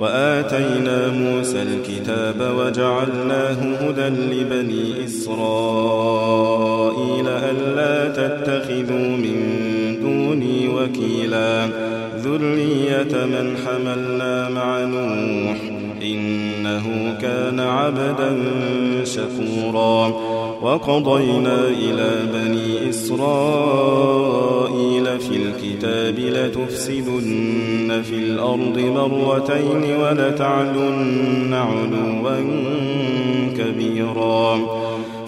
وآتينا موسى الكتاب وجعلناه هدى لبني إسرائيل ألا تتخذوا من دوني وكيلا. ذرية من حملنا مع نوح إنه كان عبدا شكورا. وقضينا إلى بني إسرائيل في الكتاب لتفسدن في الأرض مرتين ولتعلن علوا كبيرا.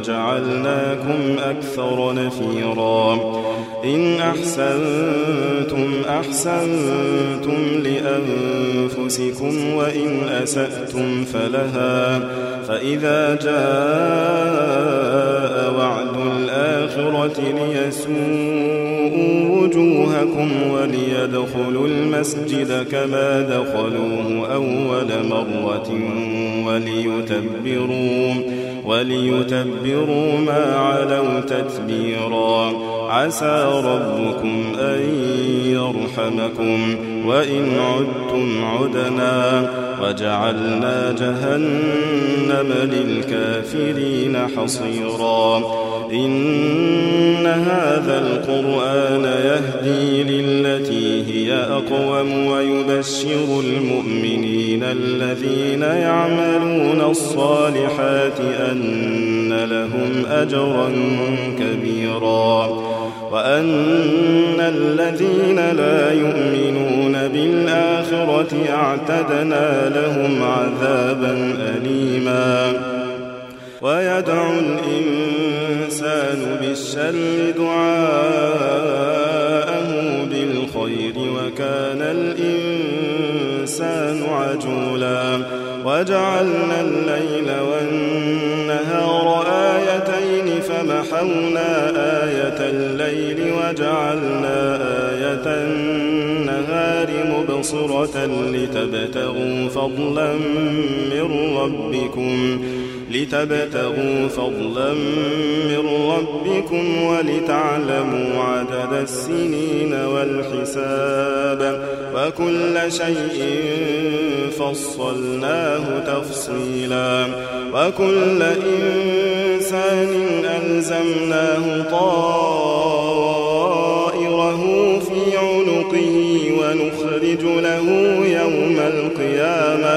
وجعلناكم أكثر نفيرا. إن أحسنتم أحسنتم لأنفسكم وإن أسأتم فلها. فإذا جاء وعد الآخرة ليسوءوا وجوهكم وليدخلوا المسجد كما دخلوه أول مرة وليتبروا. وليتبروا ما علوا تتبيرا عسى ربكم أن يرحمكم. وإن عدتم عدنا. وجعلنا جهنم للكافرين حصيرا. إن هذا القرآن يهدي للتي أقوم ويبشر المؤمنين الذين يعملون الصالحات أن لهم أجرا كبيرا وأن الذين لا يؤمنون بالآخرة أعتدنا لهم عذابا أليما ويدعو الإنسان بالشر دعاءه بالخير وكان الإنسان عجولا وجعلنا الليل والنهار آيتين فمحونا آية الليل وجعلنا آية النهار مبصرة لتبتغوا فضلا من ربكم لتبتغوا فضلا من ربكم ولتعلموا عدد السنين والحساب وكل شيء فصلناه تفصيلا وكل إنسان ألزمناه طائره في عنقه ونخرج له يوم القيامة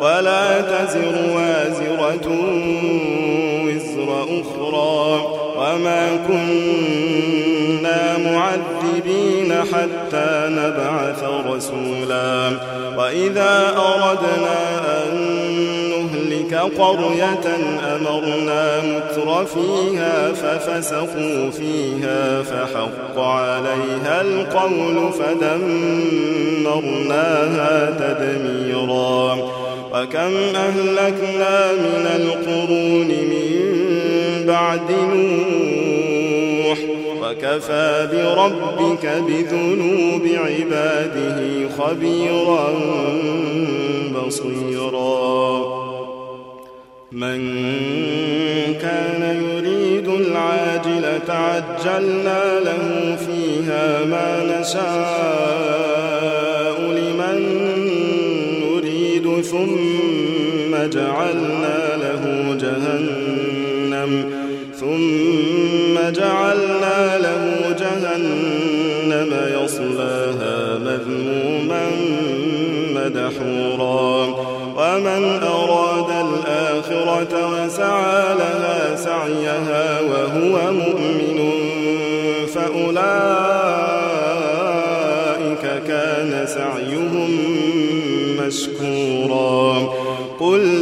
ولا تزر وازرة وزر أخرى وما كنا معذبين حتى نبعث رسولا وإذا أردنا أن نهلك قرية أمرنا متر فيها ففسقوا فيها فحق عليها القول فدمرناها تدميرا وكم أهلكنا من القرون من بعد نوح وكفى بربك بذنوب عباده خبيرا بصيرا. من كان يريد العاجلة عجلنا له فيها ما نشاء. جعلنا له جهنم ثم جعلنا له جهنم يصلاها مذموما مدحورا. ومن أراد الآخرة وسعى لها سعيها وهو مؤمن فأولئك كان سعيهم مشكورا.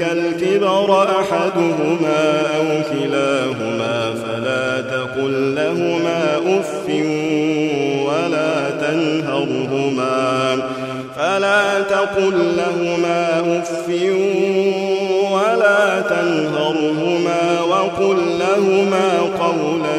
عندك الكبر أحدهما أو كلاهما فلا تقل لهما أف ولا تنهرهما فلا تقل لهما أف ولا تنهرهما وقل لهما قولا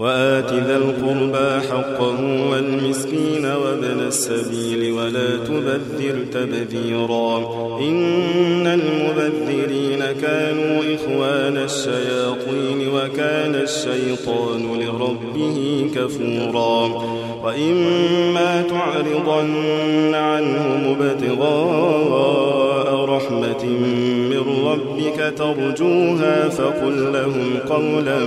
وآت ذا القربى حقه والمسكين وابن السبيل ولا تبذر تبذيرا. إن المبذرين كانوا إخوان الشياطين وكان الشيطان لربه كفورا. وإما تعرضن عنهم ابتغاء رحمة من ربك ترجوها فقل لهم قولا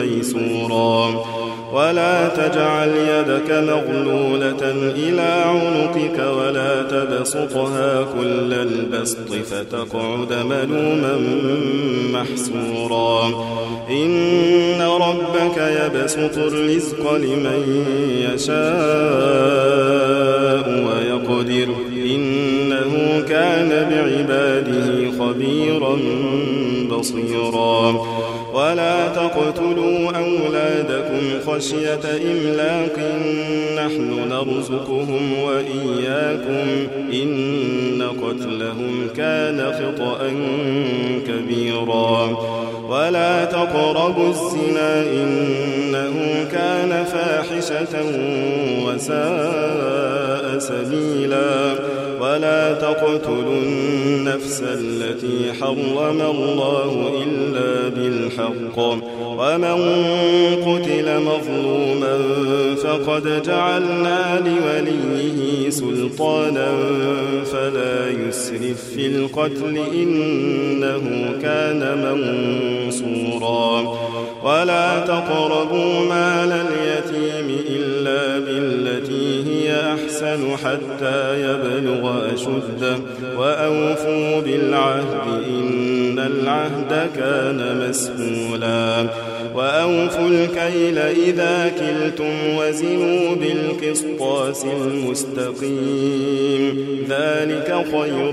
ميسورا. ولا تجعل يدك مغلولة إلى عنقك ولا تبسطها كل البسط فتقعد ملوما محسورا. إن ربك يبسط الرزق لمن يشاء ويقدر. بعباده خبيرا بصيرا. ولا تقتلوا أولادكم خشية إملاق. نحن نرزقهم وإياكم. إن قتلهم كان خطأ كبيرا. ولا تقربوا الزنا. إنه كان فاحشة وساء سبيلا. ولا تقتلوا النفس التي حرم الله إلا بالحق. ومن قتل مظلوما فقد جعلنا لوليه سلطانا فلا يسرف في القتل إنه كان منصورا. ولا تقربوا مال اليتيم أحسن حتى يبلغ أشده وأوفوا بالعهد إن العهد كان مسؤولا وأوفوا الكيل إذا كلتم وزنوا بالقسطاس المستقيم ذلك خير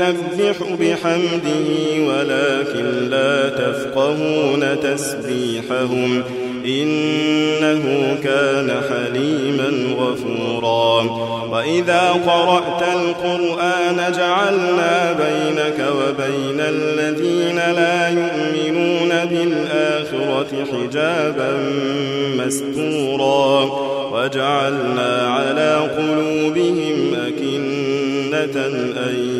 يسبح بحمده ولكن لا تفقهون تسبيحهم. إنه كان حليما غفورا. وإذا قرأت القرآن جعلنا بينك وبين الذين لا يؤمنون بالآخرة حجابا مستورا. وجعلنا على قلوبهم أكنة أن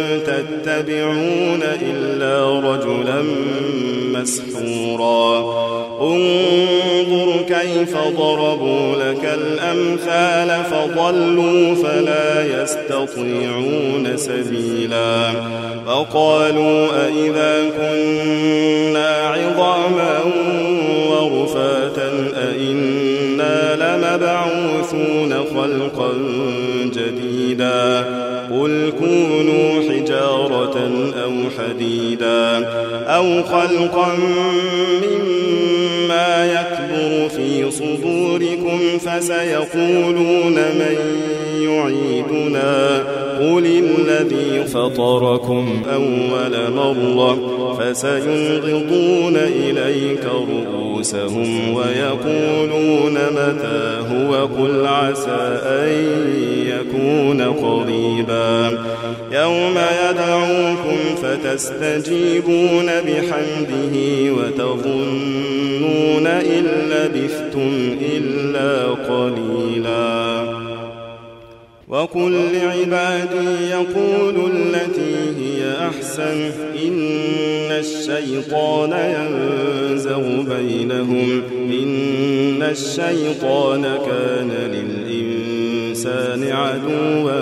تتبعون إلا رجلا مسحورا. انظر كيف ضربوا لك الأمثال فضلوا فلا يستطيعون سبيلا. فقالوا أئذا كنا عظاما ورفاتا أئنا لمبعوثون خلقا أو حديدا أو خلقا مما يكبر في صدوركم فسيقولون من يعيدنا. قل الذي فطركم أول مرة فسينغضون إليك رؤوسهم ويقولون متى هو قل عسى أن يكون قريبا. يوم يدعوكم فتستجيبون بحمده وتظنون إن لبثتم إلا قليلا. وقل لعبادي يقولوا التي هي أحسن إن الشيطان ينزغ بينهم إن الشيطان كان للإنسان عدوا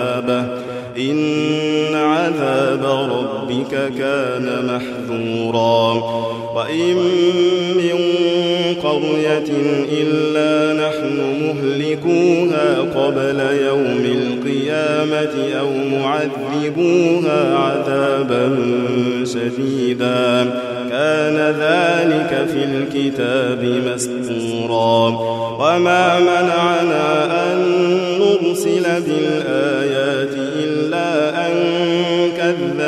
عذاب ربك كان محذورا. وإن من قرية إلا نحن مهلكوها قبل يوم القيامة أو معذبوها عذابا شديدا. كان ذلك في الكتاب مسطورا. وما منعنا أن نرسل بالآيات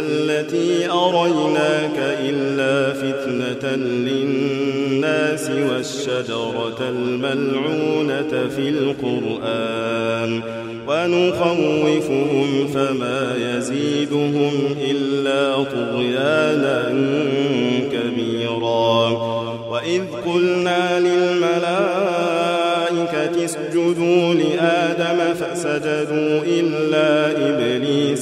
التي أريناك إلا فتنة للناس والشجرة الملعونة في القرآن ونخوفهم فما يزيدهم إلا طغيانا كبيرا وإذ قلنا للملائكة اسجدوا لآدم فسجدوا إلا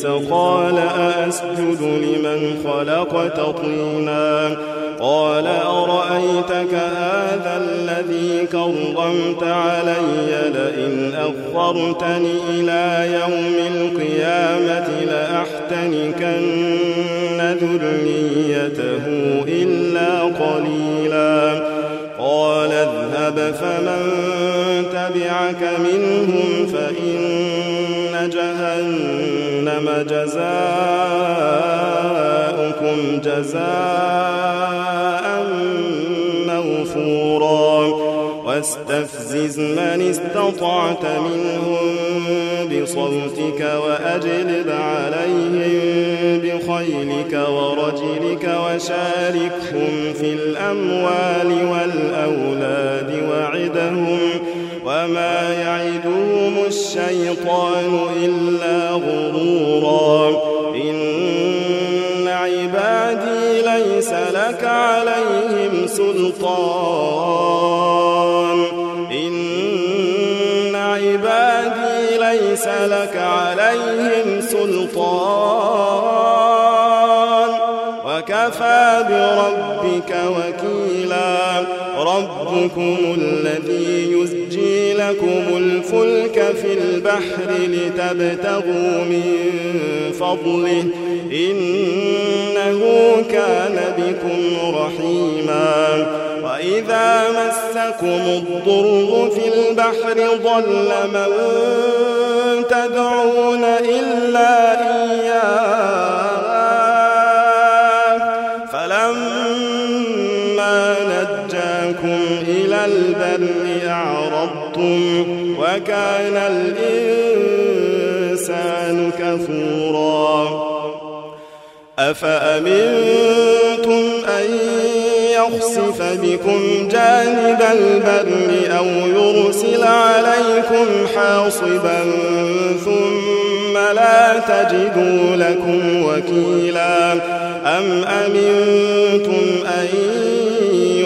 إبليس قال أأسجد لمن خلقت طينا قال أرأيتك هذا الذي كرمت علي لئن أخرتني إلى يوم القيامة لأحتنكن ذريته إلا قليلا قال اذهب فمن تبعك منهم فإن جهنم جزاؤكم جزاء موفورا. واستفزز من استطعت منهم بصوتك وأجلب عليهم بخيلك ورجلك وشاركهم في الأموال والأولاد وعدهم وما يعدهم الشيطان إلا غرورا. إن عبادي ليس لك عليهم سلطان. إن عبادي ليس لك عليهم سلطان. وكفى بربك وكيلا. ربكم الذي يزجي لكم الفلك في البحر لتبتغوا من فضله. إنه كان بكم رحيما. وإذا مسكم الضر في البحر ضل من تدعون إلا إياه. أعرضتم وكان الإنسان كفورا. أفأمنتم أن يخسف بكم جانب البر أو يرسل عليكم حاصبا ثم لا تجدوا لكم وكيلا؟ أم أمنتم أن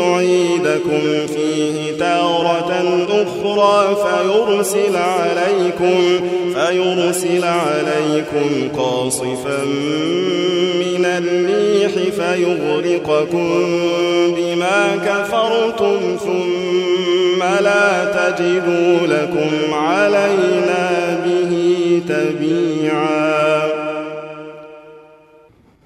يعيدكم فيه تارة أخرى فيرسل عليكم فيرسل عليكم قاصفا من الريح فيغرقكم بما كفرتم ثم لا تجدوا لكم علينا به تبيعا.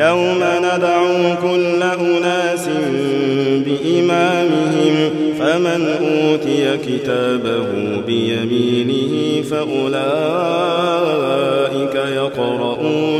يوم ندعو كل أناس بإمامهم فمن أوتي كتابه بيمينه فأولئك يقرؤون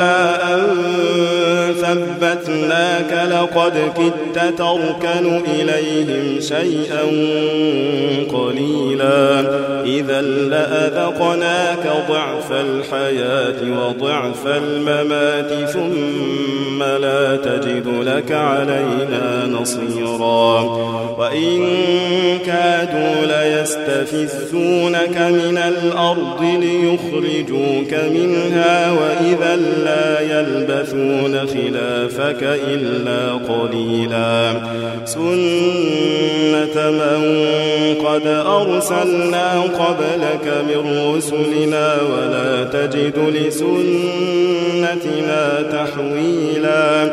أن ثبتناك لقد كدت تركن إليهم شيئا قليلا. إذا لأذقناك ضعف الحياة وضعف الممات ثم لا تجد لك علينا نصيرا. وإن كادوا ليستفزونك من الأرض ليخرجوك منها وإذا لا يلبثون خلافك إلا قليلا. سنة من قد أرسلنا قبلك من رسلنا ولا تجد لسنتنا تحويلا.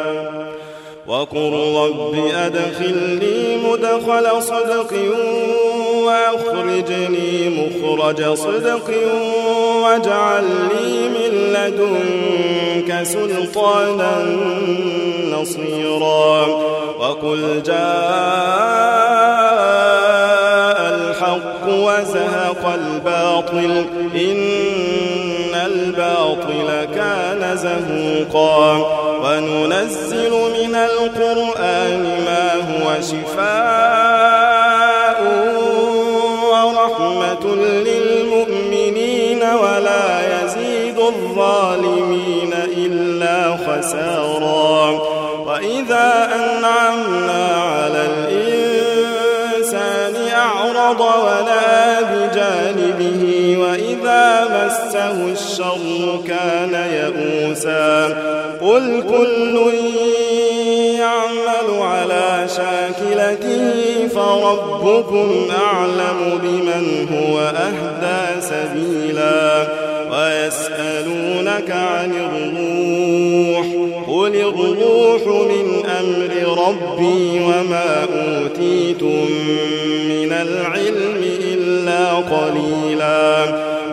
وقل رب أدخلني مدخل صدق وأخرجني مخرج صدق واجعل لي من لدنك سلطانا نصيرا وقل جاء الحق وزهق الباطل إن الباطل كان زهوقا. وننزل من القرآن ما هو شفاء ورحمة للمؤمنين ولا يزيد الظالمين إلا خسارا. وإذا أنعمنا على الإنسان أعرض ولا بجانبه مسه الشر كان يئوسا. قل كل يعمل على شاكلته فربكم أعلم بمن هو أهدى سبيلا. ويسألونك عن الروح قل الروح من أمر ربي وما أوتيتم من العلم إلا قليلا.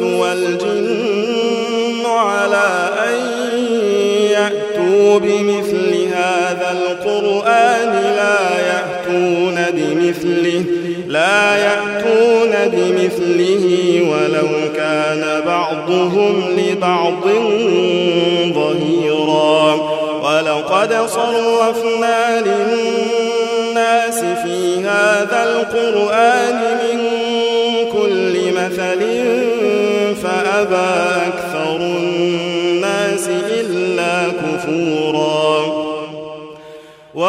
الإنس والجن على أن يأتوا بمثل هذا القرآن لا يأتون بمثله لا يأتون بمثله ولو كان بعضهم لبعض ظهيرا. ولقد صرفنا للناس في هذا القرآن من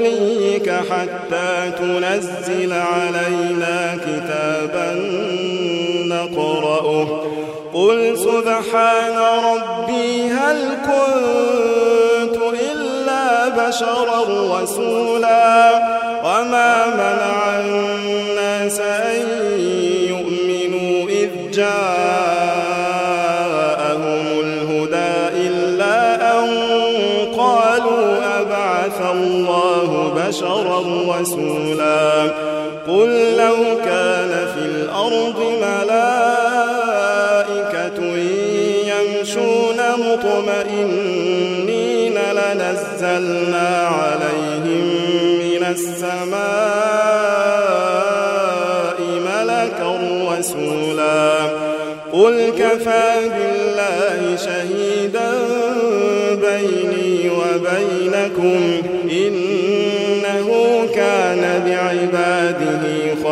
لرقيك حتى تنزل علينا كتابا نقرأه. قل سبحان ربي هل كنت إلا بشرا رسولا؟ وما منع الناس أن رسولا قل لو كان في الأرض ملائكة يمشون مطمئنين لنزلنا عليهم من السماء ملكا رسولا قل كفى بالله شهيدا بيني وبينكم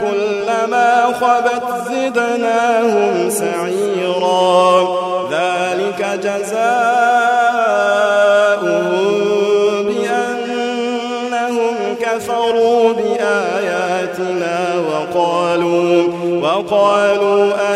كلما خبت زدناهم سعيرا. ذلك جزاؤهم بأنهم كفروا بآياتنا وقالوا وقالوا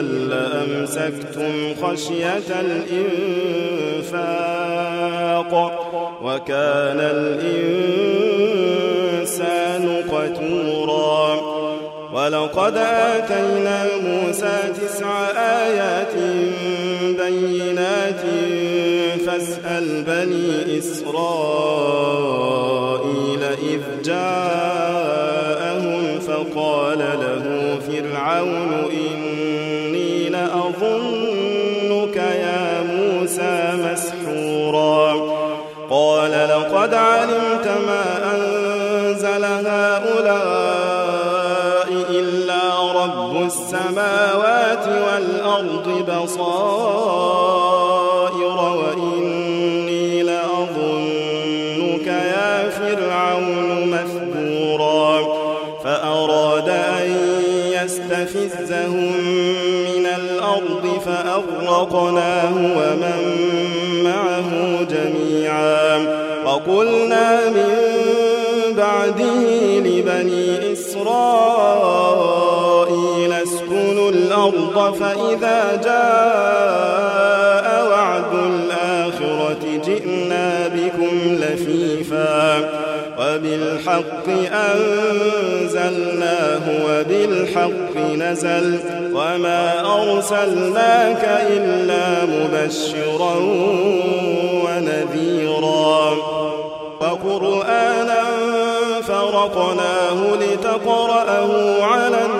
لأمسكتم خشية الإنفاق وكان الإنسان قتورا ولقد آتينا موسى تسع آيات بينات فاسأل بني إسرائيل إذ جاءهم فقال له فرعون إني بصائر وإني لأظنك يا فرعون مثبورا. فأراد أن يستفزهم من الأرض فأغرقناه ومن معه جميعا. وقلنا من بعده لبني الأرض فإذا جاء وعد الآخرة جئنا بكم لفيفا. وبالحق أنزلناه وبالحق نزل. وما أرسلناك إلا مبشرا ونذيرا. وقرآنا فرقناه لتقرأه على الناس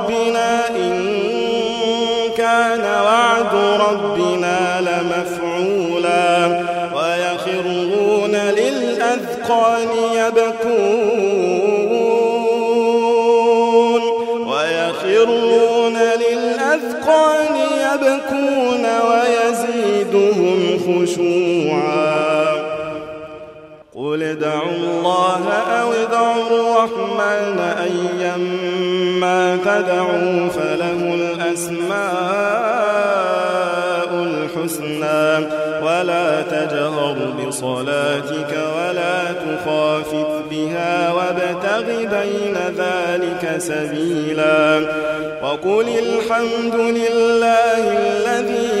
خشوعا قل ادعوا الله أو ادعوا الرحمن أيما تدعوا فله الأسماء الحسنى. ولا تجهر بصلاتك ولا تخافت بها وابتغ بين ذلك سبيلا. وقل الحمد لله الذي